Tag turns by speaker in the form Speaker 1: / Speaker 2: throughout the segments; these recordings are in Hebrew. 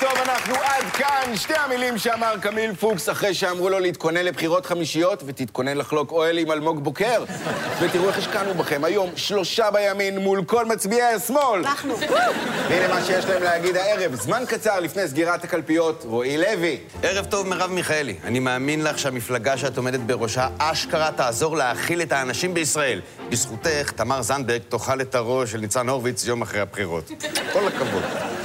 Speaker 1: טוב, אנחנו עד כאן. שתי המילים שאמר קמיל פוקס אחרי שאמרו לו להתכונן לבחירות חמישיות ותתכונן לחלוק אוהל עם אלמוג בוקר. ותראו איך השקענו בכם היום, שלושה בימין מול כל מצביעי השמאל.
Speaker 2: אנחנו.
Speaker 1: והנה מה שיש להם להגיד הערב. זמן קצר לפני סגירת הקלפיות, רועי לוי.
Speaker 3: ערב טוב, מרב מיכאלי. אני מאמין לך שהמפלגה שאת עומדת בראשה אשכרה תעזור להאכיל את האנשים בישראל. בזכותך, תמר זנדברג תאכל את הראש של ניצן הורוביץ יום אחרי הבחירות. כל הכבוד.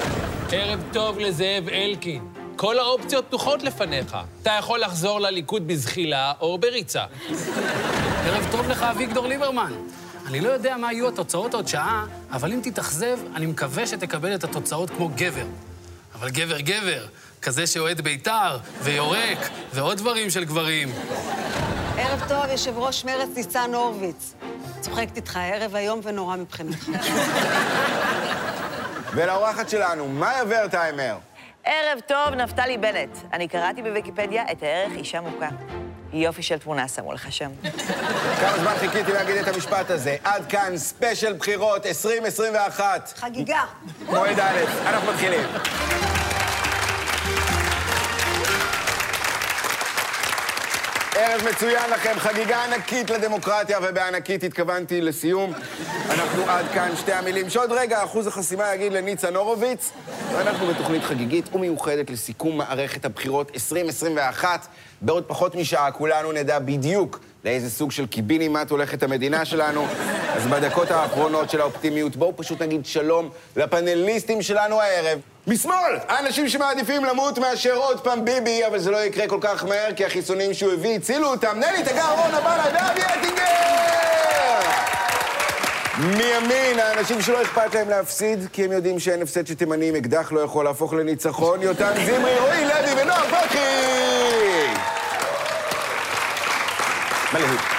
Speaker 4: ערב טוב לזאב אלקין. כל האופציות פתוחות לפניך. אתה יכול לחזור לליכוד בזחילה או בריצה.
Speaker 5: ערב טוב לך, אביגדור ליברמן. אני לא יודע מה יהיו התוצאות עוד שעה, אבל אם תתאכזב, אני מקווה שתקבל את התוצאות כמו גבר. אבל גבר גבר, כזה שאוהד בית"ר, ויורק, ועוד דברים של גברים.
Speaker 2: ערב טוב, יושב ראש מרצ ניצן הורוביץ. צוחקת איתך, ערב איום ונורא מבחינתך.
Speaker 1: ולאורחת שלנו, מאיה ורטהיימר.
Speaker 6: ערב טוב, נפתלי בנט. אני קראתי בוויקיפדיה את הערך אישה מוכה. יופי של תמונה שמו לך שם.
Speaker 1: כמה זמן חיכיתי להגיד את המשפט הזה. עד כאן ספיישל בחירות 2021.
Speaker 2: חגיגה.
Speaker 1: מועד א', אנחנו מתחילים. ערב מצוין לכם, חגיגה ענקית לדמוקרטיה, ובענקית התכוונתי לסיום. אנחנו עד כאן שתי המילים שעוד רגע אחוז החסימה יגיד לניצן הורוביץ. ואנחנו בתוכנית חגיגית ומיוחדת לסיכום מערכת הבחירות 2021. בעוד פחות משעה כולנו נדע בדיוק לאיזה סוג של קיבינימט הולכת המדינה שלנו. אז בדקות האחרונות של האופטימיות, בואו פשוט נגיד שלום לפאנליסטים שלנו הערב. משמאל, האנשים שמעדיפים למות מאשר עוד פעם ביבי, אבל זה לא יקרה כל כך מהר, כי החיסונים שהוא הביא הצילו אותם. נלי תגר, רונה בלה, דבי אטינגר! מימין, האנשים שלא אכפת להם להפסיד, כי הם יודעים שאין הפסד שתימני עם אקדח לא יכול להפוך לניצחון. יותם זמרי, רועי לוי ונועה פרחי! מלהיב.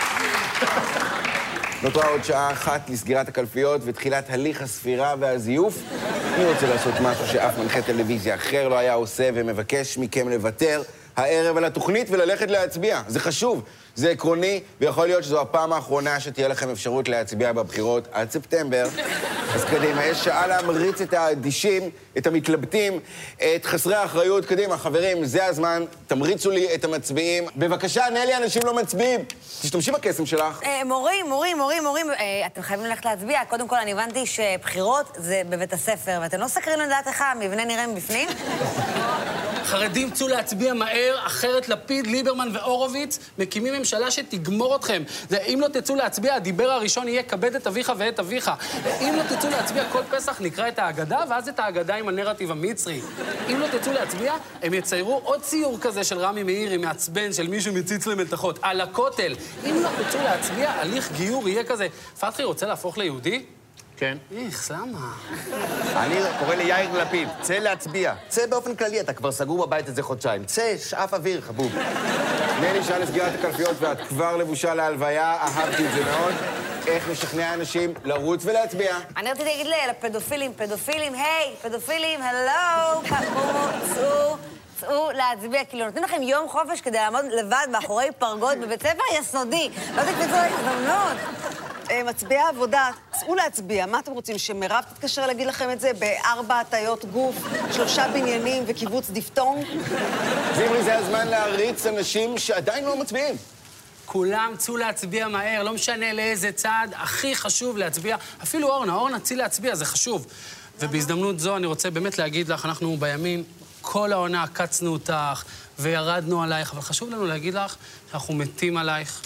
Speaker 1: נותרה עוד שעה אחת לסגירת הקלפיות ותחילת הליך הספירה והזיוף. אני רוצה לעשות משהו שאף מנחה טלוויזיה אחר לא היה עושה ומבקש מכם לוותר הערב על התוכנית וללכת להצביע. זה חשוב, זה עקרוני, ויכול להיות שזו הפעם האחרונה שתהיה לכם אפשרות להצביע בבחירות עד ספטמבר. אז קדימה, יש שעה להמריץ את האדישים, את המתלבטים, את חסרי האחריות. קדימה, חברים, זה הזמן, תמריצו לי את המצביעים. בבקשה, נלי, אנשים לא מצביעים. תשתמשי בקסם שלך.
Speaker 6: אה, מורים, מורים, מורים, מורים, אה, אתם חייבים ללכת להצביע. קודם כל, אני הבנתי שבחירות זה בבית הספר, ואתם לא סקרים לדעת איך המבנה נראה מבפנים?
Speaker 5: חרדים, צאו להצביע מהר, אחרת לפיד, ליברמן והורוביץ מקימים ממשלה שתגמור אתכם. זה, אם לא תצאו להצביע, הדיבר הראשון יהיה כבד את אביך ואת אביך. אם לא תצאו להצביע כל פסח, נקרא את ההגדה, ואז את ההגדה עם הנרטיב המצרי. אם לא תצאו להצביע, הם יציירו עוד ציור כזה של רמי מאירי מעצבן, של מישהו מציץ למלתחות, על הכותל. אם לא תצאו להצביע, הליך גיור יהיה כזה, פתחי רוצה להפוך ליהודי?
Speaker 7: כן.
Speaker 5: איך, למה?
Speaker 3: אני קורא ליאיר לפיד, צא להצביע. צא באופן כללי, אתה כבר סגור בבית איזה חודשיים. צא, שאף אוויר, חבוב.
Speaker 1: נלי שעה לסגירת הקלפיות ואת כבר לבושה להלוויה, אהבתי את זה מאוד. איך לשכנע אנשים לרוץ ולהצביע.
Speaker 6: אני רציתי להגיד לפדופילים, פדופילים, היי, פדופילים, הלו, קומו, צאו. צאו להצביע, כאילו נותנים לכם יום חופש כדי לעמוד לבד מאחורי פרגוד בבית ספר יסודי. לא תקפצו להזדמנות.
Speaker 2: אה, מצביעי העבודה, צאו להצביע. מה אתם רוצים, שמירב תתקשר להגיד לכם את זה בארבע הטיות גוף, שלושה בניינים וקיבוץ דיפטונג?
Speaker 1: זה מה זה, זה הזמן להריץ אנשים שעדיין לא מצביעים.
Speaker 5: כולם צאו להצביע מהר, לא משנה לאיזה צד, הכי חשוב להצביע. אפילו אורנה, אורנה, צאי להצביע, זה חשוב. ובהזדמנות זו אני רוצה באמת להגיד לך, אנחנו בימין, כל העונה עקצנו אותך וירדנו עלייך, אבל חשוב לנו להגיד לך שאנחנו מתים עלייך,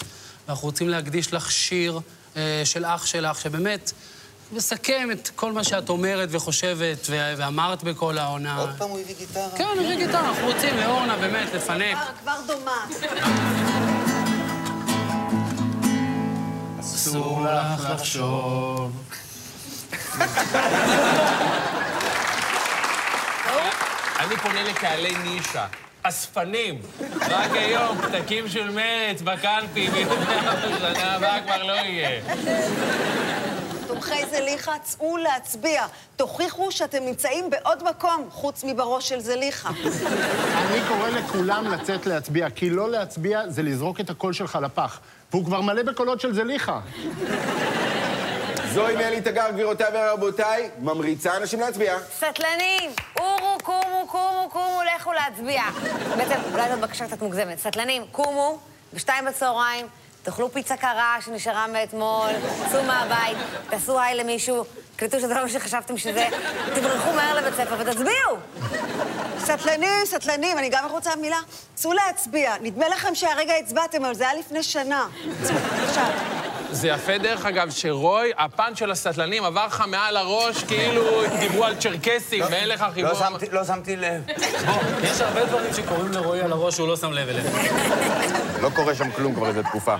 Speaker 5: ואנחנו רוצים להקדיש לך שיר אה, של אח שלך, שבאמת מסכם את כל מה שאת אומרת וחושבת ו- ואמרת בכל העונה.
Speaker 3: עוד פעם הוא הביא גיטרה?
Speaker 5: כן, הוא הביא גיטרה, אנחנו רוצים לאורנה באמת לפנק.
Speaker 2: כבר, כבר דומעת.
Speaker 7: אסור לך לחשוב.
Speaker 4: אני פונה לקהלי נישה. אספנים, רק היום, פתקים של מרץ בקלפי, בשנה הבאה כבר לא יהיה.
Speaker 2: תומכי זליכה, צאו להצביע. תוכיחו שאתם נמצאים בעוד מקום, חוץ מבראש של זליכה.
Speaker 7: אני קורא לכולם לצאת להצביע, כי לא להצביע זה לזרוק את הקול שלך לפח. והוא כבר מלא בקולות של זליכה.
Speaker 1: זוהי נלי תגר, גבירותיי ורבותיי, ממריצה אנשים להצביע.
Speaker 6: סטלנים, אורו, קומו, קומו, קומו, לכו להצביע. בעצם, אולי זאת בקשה קצת מוגזמת. סטלנים, קומו, בשתיים בצהריים, תאכלו פיצה קרה שנשארה מאתמול, צאו מהבית, תעשו היי למישהו, קלטו שזה לא מה שחשבתם שזה, תברחו מהר לבית ספר ותצביעו.
Speaker 2: סטלנים, סטלנים, אני גם רוצה מילה. צאו להצביע. נדמה לכם שהרגע הצבעתם, אבל זה היה לפני שנה. צאו, עכשיו.
Speaker 4: זה יפה, דרך אגב, שרוי, הפן של הסטלנים עבר לך מעל הראש, כאילו דיברו על צ'רקסים, ואין לך חיבור.
Speaker 3: לא שמתי, לא לב.
Speaker 5: יש הרבה דברים שקורים לרועי על הראש שהוא לא שם לב אליהם.
Speaker 3: לא קורה שם כלום כבר איזה תקופה.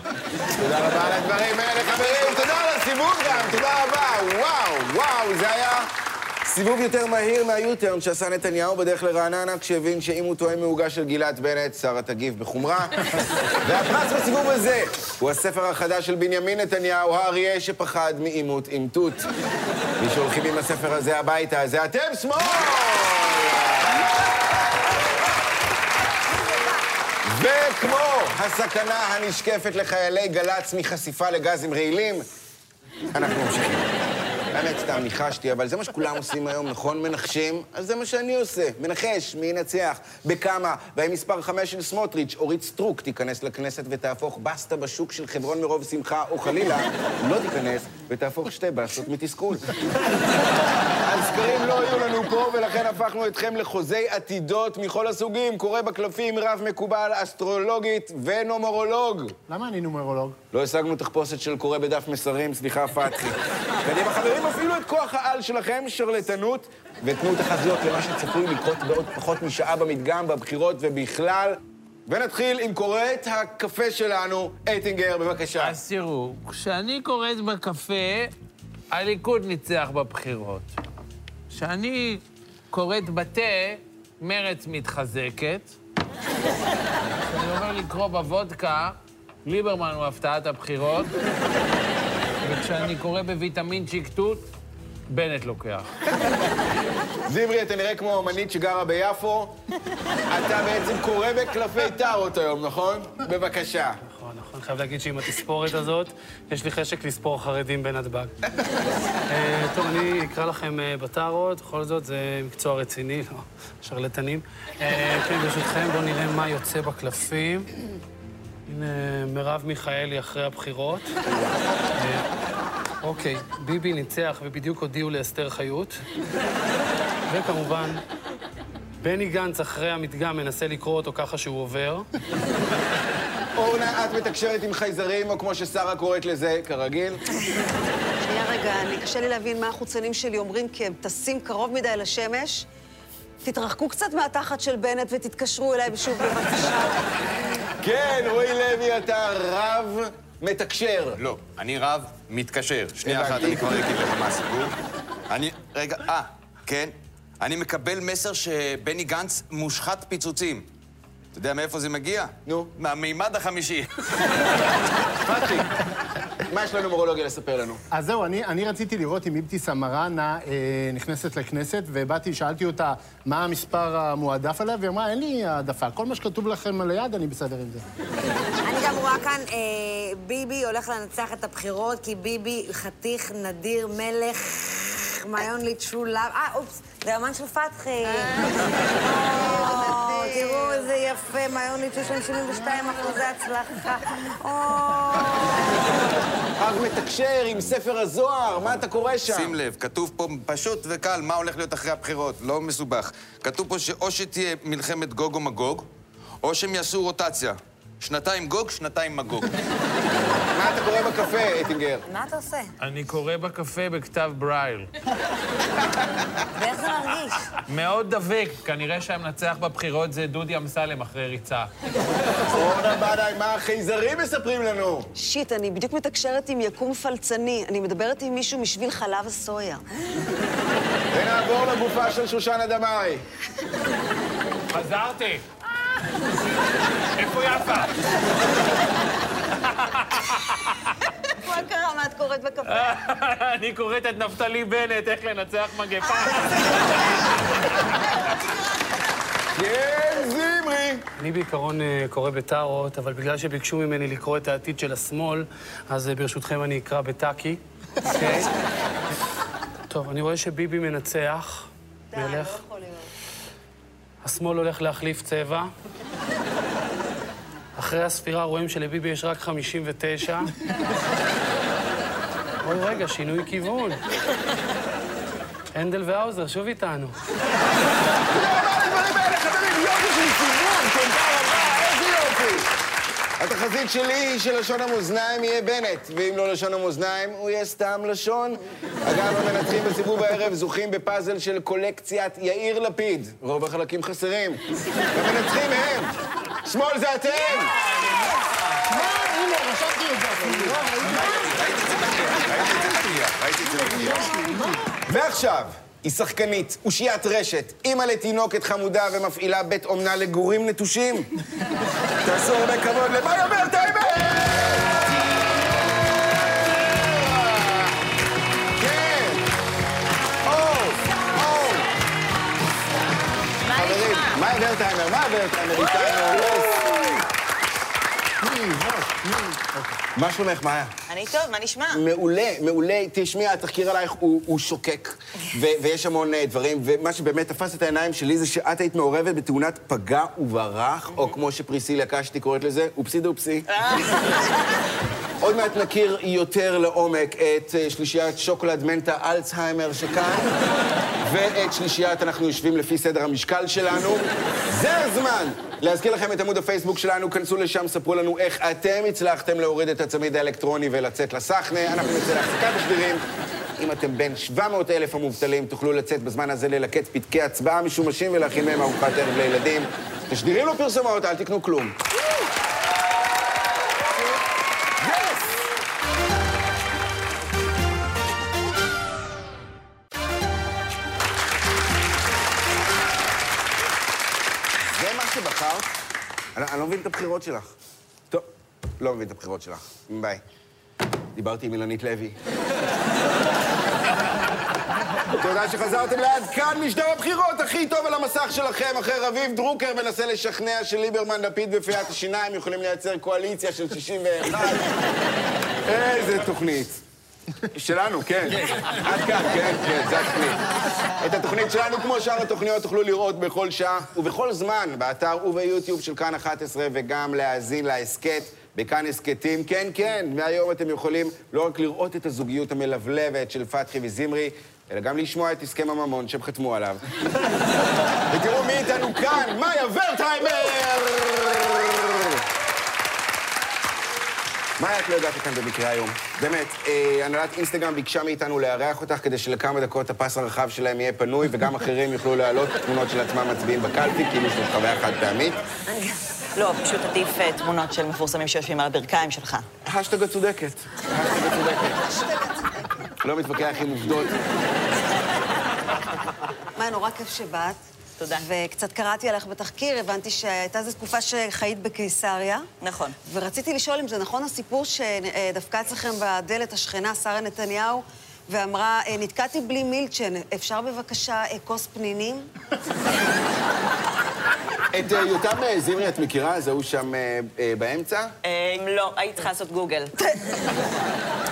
Speaker 1: תודה רבה על הדברים האלה, חברים. תודה על הסיבוב גם, תודה רבה. וואו, וואו, זה היה סיבוב יותר מהיר מהיוטרן שעשה נתניהו בדרך לרעננה, כשהבין שאם הוא טועם מעוגה של גלעד בנט, שרה תגיב בחומרה. והפרס בסיבוב הזה הוא הספר החדש של בנימין נתניהו, האריה שפחד מעימות עם תות. מי שהולכים עם הספר הזה הביתה זה אתם שמאל! וכמו הסכנה הנשקפת לחיילי גל"צ מחשיפה לגזים רעילים, אנחנו ממשיכים. האמת, סתם ניחשתי, אבל זה מה שכולם עושים היום, נכון? מנחשים? אז זה מה שאני עושה. מנחש, מי ינצח, בכמה, והאם מספר חמש של סמוטריץ', אורית סטרוק, תיכנס לכנסת ותהפוך בסטה בשוק של חברון מרוב שמחה, או חלילה, לא תיכנס ותהפוך שתי בסטות מתסכול. הסקרים לא יהיו לנו פה, ולכן הפכנו אתכם לחוזי עתידות מכל הסוגים, קורא בקלפים, רב מקובל, אסטרולוגית ונומרולוג.
Speaker 7: למה אני נומרולוג?
Speaker 1: לא השגנו תחפושת של קורא בדף מסרים, סליחה, פתחי. קדימה, חברים, הפעילו את כוח העל שלכם, שרלטנות, ותנו תחזיות למה שצפוי לקרות בעוד פחות משעה במדגם, בבחירות ובכלל. ונתחיל עם קוראת הקפה שלנו, אייטינגר, בבקשה.
Speaker 4: אז תראו, כשאני קוראת בקפה, הליכוד ניצח בבחירות. כשאני קוראת בתה, מרץ מתחזקת. כשאני אומר לקרוא בוודקה, ליברמן הוא הפתעת הבחירות. וכשאני קורא בוויטמינצ'יק תות, בנט לוקח.
Speaker 1: זמרי, אתה נראה כמו אמנית שגרה ביפו. אתה בעצם קורא בקלפי טארות היום, נכון? בבקשה.
Speaker 5: נכון. חייב להגיד שעם התספורת הזאת, יש לי חשק לספור חרדים בנתב"ג. אה, טוב, אני אקרא לכם אה, בטארות, בכל זאת זה מקצוע רציני, לא שרלטנים. אה, כן, ברשותכם, בואו נראה מה יוצא בקלפים. הנה, מרב מיכאלי אחרי הבחירות. אוקיי, ביבי ניצח ובדיוק הודיעו לאסתר חיות. וכמובן, בני גנץ אחרי המדגם מנסה לקרוא אותו ככה שהוא עובר.
Speaker 1: אורנה, את מתקשרת עם חייזרים, או כמו ששרה קוראת לזה, כרגיל.
Speaker 2: שנייה רגע, אני קשה לי להבין מה החוצנים שלי אומרים, כי הם טסים קרוב מדי לשמש. תתרחקו קצת מהתחת של בנט ותתקשרו אליי שוב בבקשה.
Speaker 1: כן, רועי לוי, אתה רב מתקשר.
Speaker 3: לא, אני רב מתקשר. שנייה. אחת, אני כבר אגיד לך מה הסיפור. אני, רגע, אה, כן. אני מקבל מסר שבני גנץ מושחת פיצוצים. אתה יודע מאיפה זה מגיע?
Speaker 1: נו.
Speaker 3: מהמימד החמישי.
Speaker 1: פתחי, מה יש לנומרולוגיה לספר לנו?
Speaker 7: אז זהו, אני, אני רציתי לראות אם אבתיסאם מראענה אה, נכנסת לכנסת, ובאתי, שאלתי אותה מה המספר המועדף עליה, והיא אמרה, אין לי העדפה, כל מה שכתוב לכם על היד, אני בסדר עם זה.
Speaker 6: אני גם רואה כאן, אה, ביבי הולך לנצח את הבחירות, כי ביבי חתיך, נדיר, מלך, מעיון לצ'ולב. אה, אופס, זה אמן של פתחי. או, תראו איזה יפה, מעיון ליצ'ו שם 72 אחוזי הצלחה. או,
Speaker 1: רב מתקשר עם ספר הזוהר, מה אתה קורא שם?
Speaker 3: שים לב, כתוב פה פשוט וקל מה הולך להיות אחרי הבחירות, לא מסובך. כתוב פה שאו שתהיה מלחמת גוג או מגוג, או שהם יעשו רוטציה. שנתיים גוג, שנתיים מגוג.
Speaker 1: מה אתה קורא בקפה, אייטינגר?
Speaker 6: מה אתה עושה?
Speaker 4: אני קורא בקפה בכתב ברייל.
Speaker 6: ואיך זה מרגיש?
Speaker 4: מאוד דבק, כנראה שהמנצח בבחירות זה דודי אמסלם אחרי ריצה.
Speaker 1: אורנה בנאי, מה החייזרים מספרים לנו?
Speaker 2: שיט, אני בדיוק מתקשרת עם יקום פלצני. אני מדברת עם מישהו משביל חלב הסויה.
Speaker 1: ונעבור לגופה של שושנה דמארי.
Speaker 4: חזרתי. איפה יפה?
Speaker 2: מה קרה? מה את קוראת בקפה?
Speaker 4: אני קוראת את נפתלי בנט, איך לנצח מגפה.
Speaker 1: כן, זמרי.
Speaker 5: אני בעיקרון אה, קורא בטארות, אבל בגלל שביקשו ממני לקרוא את העתיד של השמאל, אז אה, ברשותכם אני אקרא בטאקי. אוקיי? טוב, אני רואה שביבי מנצח.
Speaker 2: די, לא
Speaker 5: מלך.
Speaker 2: יכול להיות.
Speaker 5: השמאל הולך להחליף צבע. אחרי הספירה רואים שלביבי יש רק 59. אוי, רגע, שינוי כיוון. הנדל והאוזר שוב איתנו.
Speaker 1: איזה יופי. התחזית שלי היא שלשון המאזניים יהיה בנט, ואם לא לשון המאזניים, הוא יהיה סתם לשון. אגב, המנצחים בסיבוב הערב זוכים בפאזל של קולקציית יאיר לפיד. רוב החלקים חסרים. המנצחים הם, שמאל זה אתם!
Speaker 7: מה, הנה, רשמתי את זה אפילו.
Speaker 3: ראיתי את זה במליאה.
Speaker 1: ועכשיו, היא שחקנית, אושיית רשת, אימא לתינוקת חמודה ומפעילה בית אומנה לגורים נטושים. תעשו הרבה כבוד למאיה ורטהיימר! כן! או, או. חברים, מאיה ורטהיימר, מאיה ורטהיימר איתנו, יס. מה שלומך, מאיה?
Speaker 8: אני טוב, מה נשמע?
Speaker 1: מעולה, מעולה. תשמעי, התחקיר עלייך הוא, הוא שוקק, ו- ויש המון אה, דברים, ומה שבאמת תפס את העיניים שלי זה שאת היית מעורבת בתאונת פגע וברח, או כמו שפריסיליה קשתי קוראת לזה, אופסי דופסי. עוד מעט נכיר יותר לעומק את אה, שלישיית שוקולד מנטה אלצהיימר שכאן, ואת שלישיית אנחנו יושבים לפי סדר המשקל שלנו. זה הזמן להזכיר לכם את עמוד הפייסבוק שלנו, כנסו לשם, ספרו לנו איך אתם הצלחתם להוריד את הצמיד האלקטרוני ולצאת לסחנה. אנחנו נצא להפסקת השבירים. אם אתם בין 700 אלף המובטלים, תוכלו לצאת בזמן הזה ללקט פתקי הצבעה משומשים ולהכין מהם ארוחת ערב לילדים. תשדירים לו פרסומות, אל תקנו כלום. לא מבין את הבחירות שלך. טוב, לא מבין את הבחירות שלך. ביי. דיברתי עם אילנית לוי. תודה שחזרתם לעד כאן משדר הבחירות הכי טוב על המסך שלכם, אחרי רביב דרוקר מנסה לשכנע שליברמן, לפיד ופיית השיניים יכולים לייצר קואליציה של 61. איזה תוכנית. שלנו, כן. עד כאן, כן, כן, זה התוכנית. את התוכנית שלנו, כמו שאר התוכניות, תוכלו לראות בכל שעה ובכל זמן, באתר וביוטיוב של כאן 11, וגם להאזין להסכת בכאן הסכתים. כן, כן, מהיום אתם יכולים לא רק לראות את הזוגיות המלבלבת של פתחי וזמרי, אלא גם לשמוע את הסכם הממון שהם חתמו עליו. ותראו מי איתנו כאן, מאיה ורטהיימר! מאיה, את לא הגעת כאן במקרה היום. באמת, אה, הנהלת אינסטגרם ביקשה מאיתנו לארח אותך כדי שלכמה דקות הפס הרחב שלהם יהיה פנוי, וגם אחרים יוכלו להעלות תמונות של עצמם מצביעים בקלפי, כאילו זאת חוויה חד פעמית.
Speaker 8: לא, פשוט עדיף אה, תמונות של מפורסמים שיושבים על הברכיים שלך.
Speaker 1: השטג הצודקת. השטג הצודקת. לא מתווכח עם עובדות.
Speaker 2: מאיה, נורא כיף שבאת.
Speaker 8: תודה.
Speaker 2: וקצת קראתי עליך בתחקיר, הבנתי שהייתה איזו תקופה שחיית בקיסריה.
Speaker 8: נכון.
Speaker 2: ורציתי לשאול אם זה נכון הסיפור שדפקה אצלכם בדלת השכנה, שרה נתניהו, ואמרה, "אה, נתקעתי בלי מילצ'ן, אפשר בבקשה אה, כוס פנינים?
Speaker 1: את אה, יותם אה, זמרי את מכירה? זה הוא שם אה, באמצע?
Speaker 8: אם לא, היית צריכה לעשות גוגל.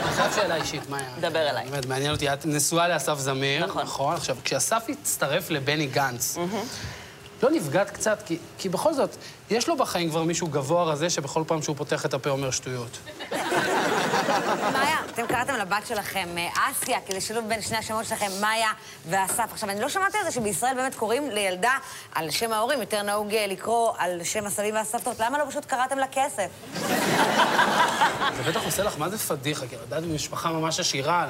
Speaker 5: עכשיו שאלה אישית, מאיה.
Speaker 8: דבר אליי.
Speaker 5: באמת, מעניין אותי, את נשואה לאסף זמיר.
Speaker 8: נכון.
Speaker 5: נכון. עכשיו, כשאסף הצטרף לבני גנץ, לא נפגעת קצת? כי, כי בכל זאת, יש לו בחיים כבר מישהו גבוה רזה שבכל פעם שהוא פותח את הפה אומר שטויות.
Speaker 6: מאיה, אתם קראתם לבת שלכם אה, אסיה, כדי שילוב בין שני השמות שלכם, מאיה ואסף. עכשיו, אני לא שמעתי על זה שבישראל באמת קוראים לילדה על שם ההורים, יותר נהוג אה, לקרוא על שם הסבים והסבתות. למה לא פשוט קראתם לה כסף?
Speaker 5: זה בטח עושה לך, מה זה פדיחה? כי ילדת במשפחה ממש עשירה,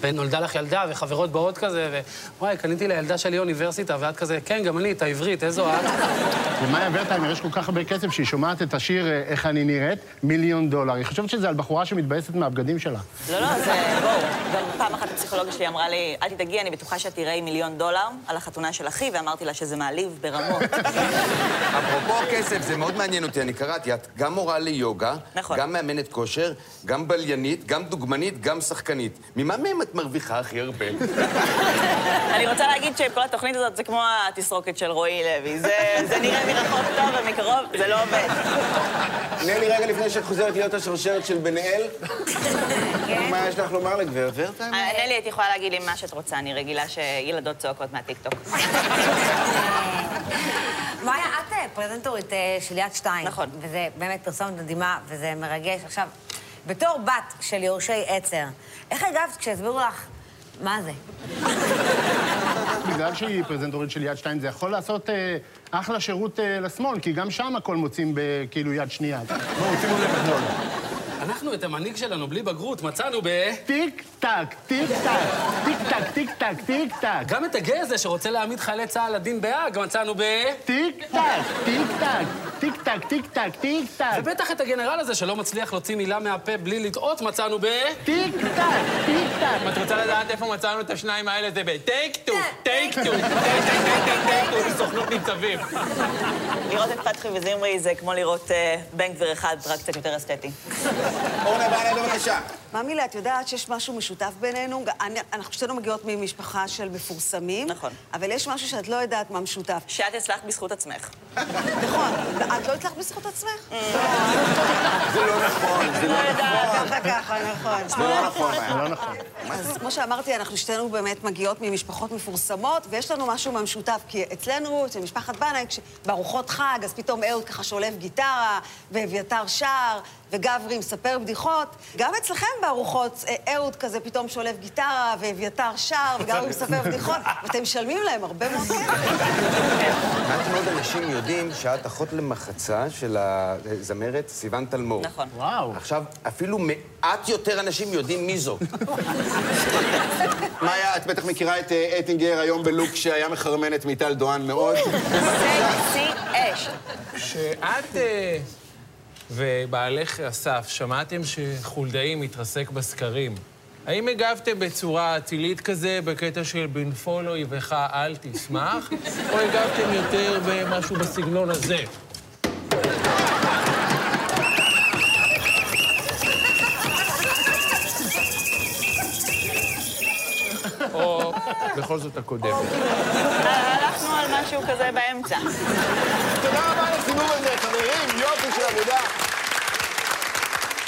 Speaker 5: ונולדה לך ילדה, וחברות באות כזה, ווואי, קניתי לילדה שלי אוניברסיטה, ואת כזה, כן, גם אני, את העברית, איזו את?
Speaker 7: למאיה ורטהיימר יש כל כך הרבה כסף שהיא שומעת את השיר אה, "איך אני נראית", מיליון דולר. היא חושבת שזה על בחורה שמתבאסת מהבגדים שלה.
Speaker 8: לא, לא, זה... בואו. גם פעם אחת הפסיכולוגית שלי אמרה לי, אל תדאגי, אני בטוחה שאת תראי מיליון דולר על החתונה של אחי, ואמרתי לה שזה מעליב ברמות.
Speaker 3: אפרופו כסף, זה מאוד מעניין אותי, אני קראתי, את גם מורה ליוגה,
Speaker 8: נכון.
Speaker 3: גם מאמנת כושר, גם בליינית, גם דוגמנית, גם שחקנית. ממה מהם את מרוויחה הכי הרבה?
Speaker 8: אני רוצה להגיד שכל התוכנית הזאת זה כמו התסרוקת של רועי לוי. זה, זה נראה מרחוק טוב ומקרוב זה לא עובד.
Speaker 1: תני לי רגע לפני שאת חוזרת להיות השרשרת של בן דניאל? מה יש לך לומר לגברת ורטהיים?
Speaker 8: אה, נלי, את יכולה להגיד לי מה שאת רוצה, אני רגילה שילדות צועקות מהטיקטוק.
Speaker 6: מאיה, את אה, פרזנטורית אה, של יד שתיים.
Speaker 8: נכון.
Speaker 6: וזה באמת פרסומת מדהימה, וזה מרגש. עכשיו, בתור בת של יורשי עצר, איך הגבת כשהסבירו לך מה זה?
Speaker 7: בגלל שהיא פרזנטורית של יד שתיים, זה יכול לעשות אה, אחלה שירות אה, לשמאל, כי גם שם הכל מוצאים בכאילו יד שנייה. בואו, שימו לב אתמול.
Speaker 5: אנחנו את המנהיג שלנו בלי בגרות מצאנו ב...
Speaker 7: טיק טק, טיק טק, טיק טק, טיק טק, טיק טק.
Speaker 5: גם את הגה הזה שרוצה להעמיד חיילי צה"ל לדין בהאג מצאנו ב...
Speaker 7: טיק טק, טיק טק, טיק טק, טיק טק, טיק טק,
Speaker 5: ובטח את הגנרל הזה שלא מצליח להוציא מילה מהפה בלי לטעות מצאנו ב...
Speaker 7: טיק טק, טיק טק.
Speaker 4: אם את רוצה לדעת איפה מצאנו את השניים האלה, זה בטייק טו, טייק טו, טייק טייק טייק טייק טייק טו, בסוכנות ניצבים.
Speaker 8: לראות את פתחי וזמרי זה כמו לראות אה, בן גביר אחד, רק קצת יותר אסתטי.
Speaker 1: אורנה בנה, בבקשה.
Speaker 2: מאמי לה, את יודעת שיש משהו משותף בינינו? אני- אנחנו שתינו מגיעות ממשפחה של מפורסמים.
Speaker 8: נכון.
Speaker 2: אבל יש משהו שאת לא יודעת מה משותף.
Speaker 8: שאת הצלחת בזכות עצמך.
Speaker 2: נכון. את לא הצלחת בזכות עצמך?
Speaker 1: זה לא נכון, זה לא נכון.
Speaker 2: ככה, ככה, נכון.
Speaker 1: זה לא נכון.
Speaker 7: לא נכון.
Speaker 2: אז כמו שאמרתי, אנחנו שתינו באמת מגיעות ממשפחות מפורסמות, ויש לנו משהו מהמשותף, כי אצלנו, אצל משפחת בנאי, בארוחות חג, אז פתאום אהוד ככה שולף גיטרה, ואביתר שר, וגברי מספר בדיחות. גם אצלכם בארוחות, אה, אהוד כזה פתאום שולף גיטרה, ואביתר שר, וגברי מספר בדיחות, ואתם משלמים להם הרבה מאוד כסף.
Speaker 3: מעט מאוד אנשים יודעים שאת אחות למחצה של הזמרת סיון טלמור.
Speaker 8: נכון.
Speaker 7: וואו.
Speaker 3: עכשיו, אפילו מעט יותר אנשים יודעים מי זו.
Speaker 1: מאיה, את בטח מכירה את אה, אטינגר היום בלוק שהיה מחרמן את מיטל דואן מאוד.
Speaker 8: סקסי אש.
Speaker 4: כשאת אה, ובעלך אסף שמעתם שחולדאי מתרסק בסקרים, האם הגבתם בצורה אצילית כזה, בקטע של בנפול אויבך אל תשמח, או הגבתם יותר במשהו בסגנון הזה? בכל זאת הקודמת.
Speaker 8: הלכנו על משהו כזה באמצע.
Speaker 1: תודה רבה על הסיבוב הזה, חברים, יופי של עבודה.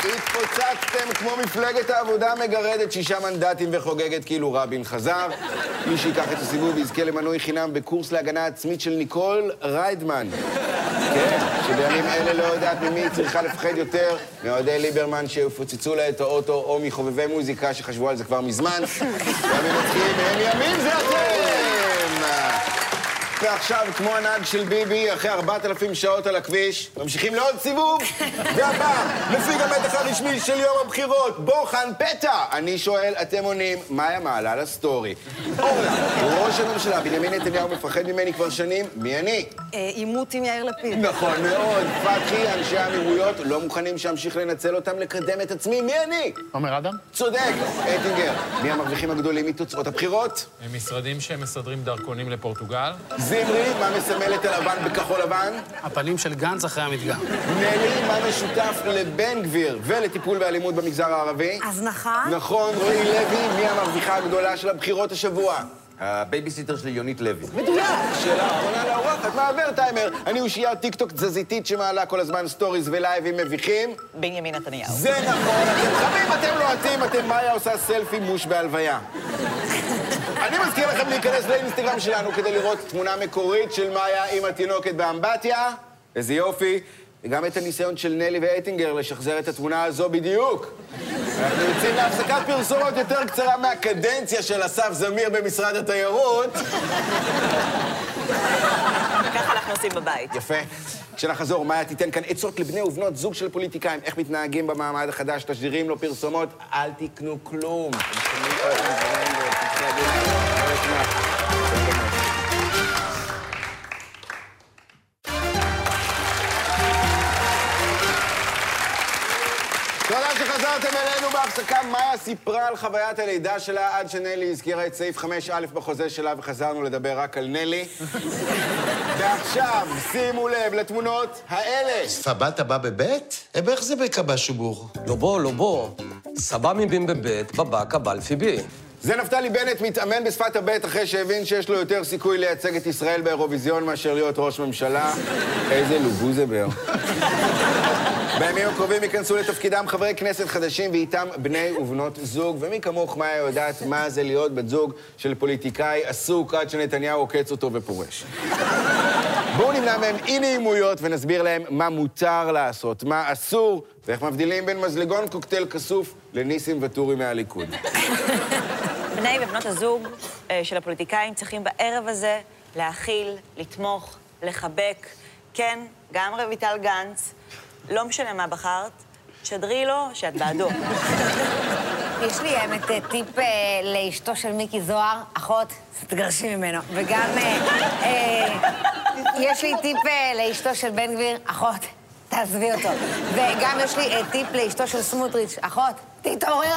Speaker 1: התפוצצתם כמו מפלגת העבודה מגרדת שישה מנדטים וחוגגת כאילו רבין חזר. מי שיקח את הסיבוב יזכה למנוי חינם בקורס להגנה עצמית של ניקול ריידמן. כן, שבימים אלה לא יודעת ממי היא צריכה לפחד יותר, מאוהדי ליברמן שיפוצצו לה את האוטו, או מחובבי מוזיקה שחשבו על זה כבר מזמן. מצחיקים הם ימים זה אתם! ועכשיו, כמו הנהג של ביבי, אחרי 4,000 שעות על הכביש, ממשיכים לעוד סיבוב, והפעם, לפי המתח הרשמי של יום הבחירות, בוחן פתע. אני שואל, אתם עונים, מאיה מעלה לסטורי. אורנה, ראש הממשלה בנימין נתניהו מפחד ממני כבר שנים, מי אני?
Speaker 2: אה, עימות עם יאיר לפיד.
Speaker 1: נכון מאוד, פתחי, אנשי האמירויות לא מוכנים שאמשיך לנצל אותם לקדם את עצמי, מי אני?
Speaker 7: עומר אדם?
Speaker 1: צודק, אטינגר. מי המרוויחים הגדולים מתוצאות הבחירות?
Speaker 4: הם משרדים שמסדרים דרכונים לפורטוגל?
Speaker 1: זמרי, מה מסמל את הלבן בכחול לבן?
Speaker 5: הפנים של גנץ אחרי המדגם.
Speaker 1: נלי, מה משותף לבן גביר ולטיפול באלימות במגזר הערבי?
Speaker 6: הזנחה?
Speaker 1: נכון, רועי לוי, מי המרוויחה הגדולה של הבחירות השבוע?
Speaker 3: הבייביסיטר שלי יונית לוי.
Speaker 1: מדויק. שאלה אחרונה לאורחת, מעבר טיימר. אני אושייה טיקטוק תזזיתית שמעלה כל הזמן סטוריז ולייבים מביכים.
Speaker 8: בנימין נתניהו.
Speaker 1: זה נכון, אתם חמים, אתם לוהטים, אתם מאיה עושה סלפי מוש בהלוויה. אני מזכיר לכם להיכנס לאינסטגרם שלנו כדי לראות תמונה מקורית של מאיה עם התינוקת באמבטיה. איזה יופי. וגם את הניסיון של נלי ואטינגר לשחזר את התמונה הזו בדיוק. אנחנו יוצאים להפסקת פרסומות יותר קצרה מהקדנציה של אסף זמיר במשרד התיירות.
Speaker 8: ככה אנחנו עושים בבית.
Speaker 1: יפה. כשנחזור, מאיה תיתן כאן עצות לבני ובנות זוג של פוליטיקאים, איך מתנהגים במעמד החדש, תשדירים, לא פרסומות, אל תקנו כלום. בהפסקה. מאיה סיפרה על חוויית הלידה שלה עד שנלי הזכירה את סעיף 5א בחוזה שלה וחזרנו לדבר רק על נלי. ועכשיו, שימו לב לתמונות האלה.
Speaker 9: סבאת בא בבית? אה, איך זה בקבא שובור?
Speaker 10: לא בוא, לא בוא. סבא מבין בבית, בבא קבל פי בי.
Speaker 1: זה נפתלי בנט מתאמן בשפת הבט אחרי שהבין שיש לו יותר סיכוי לייצג את ישראל באירוויזיון מאשר להיות ראש ממשלה. איזה לוגוזבר. בימים הקרובים ייכנסו לתפקידם חברי כנסת חדשים ואיתם בני ובנות זוג, ומי כמוך, מאיה, יודעת מה זה להיות בת זוג של פוליטיקאי עסוק עד שנתניהו עוקץ אותו ופורש. בואו נמנע מהם אי נעימויות ונסביר להם מה מותר לעשות, מה אסור, ואיך מבדילים בין מזלגון קוקטייל כסוף לניסים ואטורי מהליכוד.
Speaker 8: בני ובנות הזוג אה, של הפוליטיקאים צריכים בערב הזה להכיל, לתמוך, לחבק. כן, גם רויטל גנץ, לא משנה מה בחרת, שדרי לו שאת בעדו.
Speaker 6: יש לי האמת אה, טיפ אה, לאשתו של מיקי זוהר, אחות, תגרשי ממנו. וגם יש לי טיפ לאשתו של בן גביר, אחות, תעזבי אותו. וגם יש לי אה, טיפ לאשתו של סמוטריץ', אחות, תתעוררי!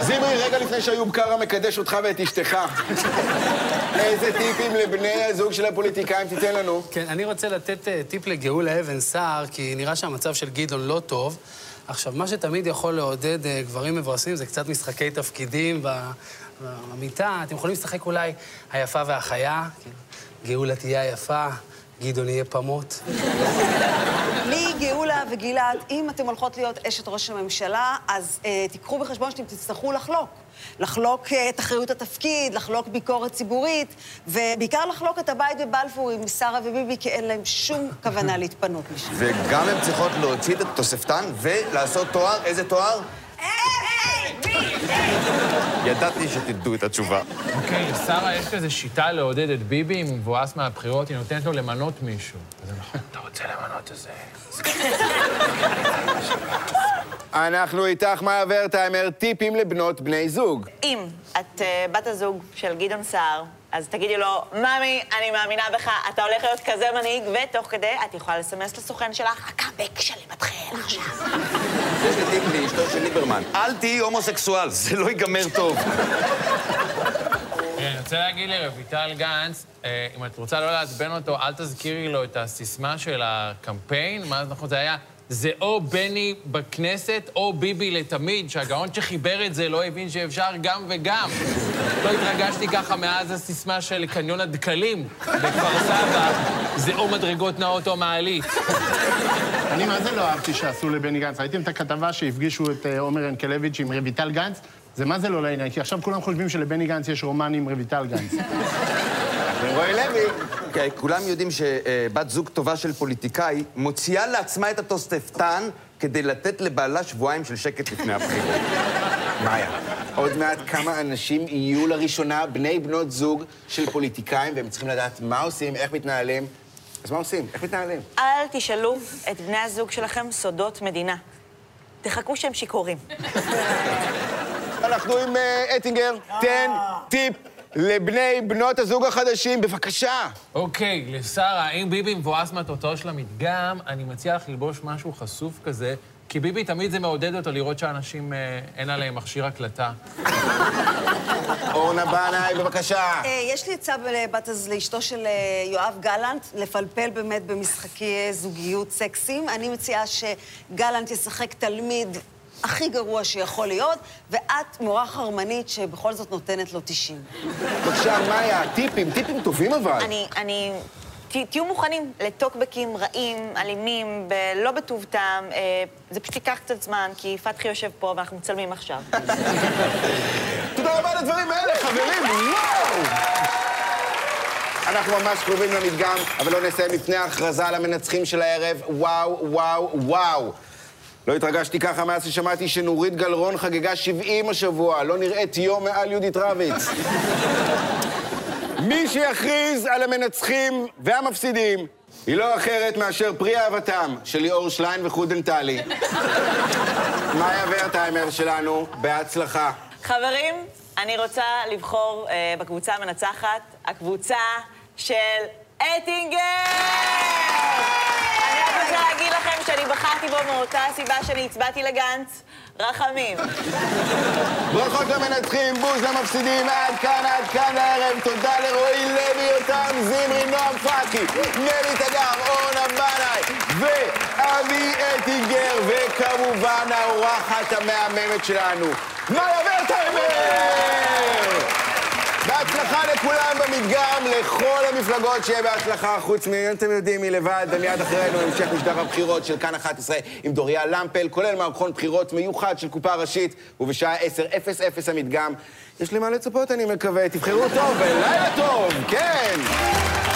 Speaker 1: זימרי, רגע לפני שאיוב קרא מקדש אותך ואת אשתך. איזה טיפים לבני הזוג של הפוליטיקאים תיתן לנו?
Speaker 5: כן, אני רוצה לתת אה, טיפ לגאולה אבן סער, כי נראה שהמצב של גדעון לא טוב. עכשיו, מה שתמיד יכול לעודד אה, גברים מברסים זה קצת משחקי תפקידים במיטה. אתם יכולים לשחק אולי היפה והחיה, כן. גאולה תהיה היפה, גדעון יהיה פמוט.
Speaker 2: מגאולה וגלעד, אם אתם הולכות להיות אשת ראש הממשלה, אז אה, תיקחו בחשבון שאתם תצטרכו לחלוק. לחלוק אה, את אחריות התפקיד, לחלוק ביקורת ציבורית, ובעיקר לחלוק את הבית בבלפור עם שרה וביבי, כי אין להם שום כוונה להתפנות משם.
Speaker 3: וגם הן צריכות להוציא את התוספתן ולעשות תואר. איזה תואר? ידעתי שתדעו את התשובה.
Speaker 4: אוקיי, לשרה יש איזו שיטה לעודד את ביבי, אם הוא מבואס מהבחירות, היא נותנת לו למנות מישהו. זה נכון, אתה רוצה למנות איזה...
Speaker 1: אנחנו איתך, מאיה ורטהיימר, טיפים לבנות בני זוג.
Speaker 8: אם את אה, בת הזוג של גדעון סער, אז תגידי לו, ממי, אני מאמינה בך, אתה הולך להיות כזה מנהיג, ותוך כדי את יכולה לסמס לסוכן שלך, הקאמבק שלי מתחיל עכשיו.
Speaker 3: יש לי טיפ לאשתו של ליברמן. אל תהיי הומוסקסואל, זה לא ייגמר טוב.
Speaker 4: אני רוצה להגיד לרויטל גנץ, אה, אם את רוצה לא לעצבן אותו, אל תזכירי לו את הסיסמה של הקמפיין. מה נכון זה היה? זה או בני בכנסת או ביבי לתמיד, שהגאון שחיבר את זה לא הבין שאפשר גם וגם. לא התרגשתי ככה מאז הסיסמה של קניון הדקלים בכפר סבא, זה או מדרגות נאות או מעלית.
Speaker 7: אני מה זה לא אהבתי שעשו לבני גנץ. ראיתם את הכתבה שהפגישו את אה, עומר ינקלביץ' עם רויטל גנץ? זה מה זה לא לעניין, כי עכשיו כולם חושבים שלבני גנץ יש רומן עם רויטל גנץ.
Speaker 1: ורועי לוי.
Speaker 3: אוקיי, כולם יודעים שבת זוג טובה של פוליטיקאי מוציאה לעצמה את התוספתן כדי לתת לבעלה שבועיים של שקט לפני הבחירות.
Speaker 1: מאיה, עוד מעט כמה אנשים יהיו לראשונה בני בנות זוג של פוליטיקאים, והם צריכים לדעת מה עושים, איך מתנהלים. אז מה עושים? איך מתנהלים?
Speaker 8: אל תשאלו את בני הזוג שלכם סודות מדינה. תחכו שהם שיכורים.
Speaker 1: אנחנו עם אה, אטינגר, תן טיפ לבני בנות הזוג החדשים, בבקשה.
Speaker 4: אוקיי, לשרה, אם ביבי מבואס מהתוצאות של המדגם, אני מציע לך ללבוש משהו חשוף כזה, כי ביבי תמיד זה מעודד אותו לראות שאנשים, אה, אין עליהם מכשיר הקלטה.
Speaker 1: אורנה בנאי, בבקשה.
Speaker 2: אה, יש לי עצה לבת הז... לאשתו של אה, יואב גלנט, לפלפל באמת במשחקי זוגיות סקסיים. אני מציעה שגלנט ישחק תלמיד הכי גרוע שיכול להיות, ואת מורה חרמנית שבכל זאת נותנת לו 90.
Speaker 1: בבקשה, מאיה, טיפים, טיפים טובים אבל.
Speaker 8: אני, אני... ת- תהיו מוכנים לטוקבקים רעים, אלימים, ב- לא בטוב טעם. אה, זה פשוט ייקח קצת זמן, כי פתחי יושב פה ואנחנו מצלמים עכשיו.
Speaker 1: תודה רבה על הדברים האלה, חברים, וואו! אנחנו ממש קרובים למדגם, אבל לא נסיים לפני ההכרזה על המנצחים של הערב. וואו, וואו, וואו. לא התרגשתי ככה מאז ששמעתי שנורית גלרון חגגה 70 השבוע. לא נראית יום מעל יהודית רביץ. מי שיכריז על המנצחים והמפסידים היא לא אחרת מאשר פרי אהבתם של ליאור שליין וחודן טלי. מאיה ורטהיימר שלנו, בהצלחה.
Speaker 8: חברים, אני רוצה לבחור אה, בקבוצה המנצחת, הקבוצה של אטינגר! אני רק רוצה להגיד לכם שאני בחרתי בו מאותה הסיבה שאני הצבעתי לגנץ. רחמים.
Speaker 1: ברכות למנצחים, בוז למפסידים, עד כאן, עד כאן הערב. תודה לרועי לוי, יותם זמרי, נועם פאקי, נלי תגר, אורנה בנאי ואבי אטינגר, וכמובן האורחת המהממת שלנו, מאיה ורטהיימר! בהצלחה לכולם במדגם, לכל המפלגות שיהיה בהצלחה, חוץ מ... אתם יודעים מי לבד, ומיד אחרינו המשך משדר הבחירות של כאן 11 עם דוריה למפל, כולל מערכון בחירות מיוחד של קופה ראשית, ובשעה 10:00 המדגם. יש לי מה לצפות, אני מקווה. תבחרו טוב, ולילה טוב, כן!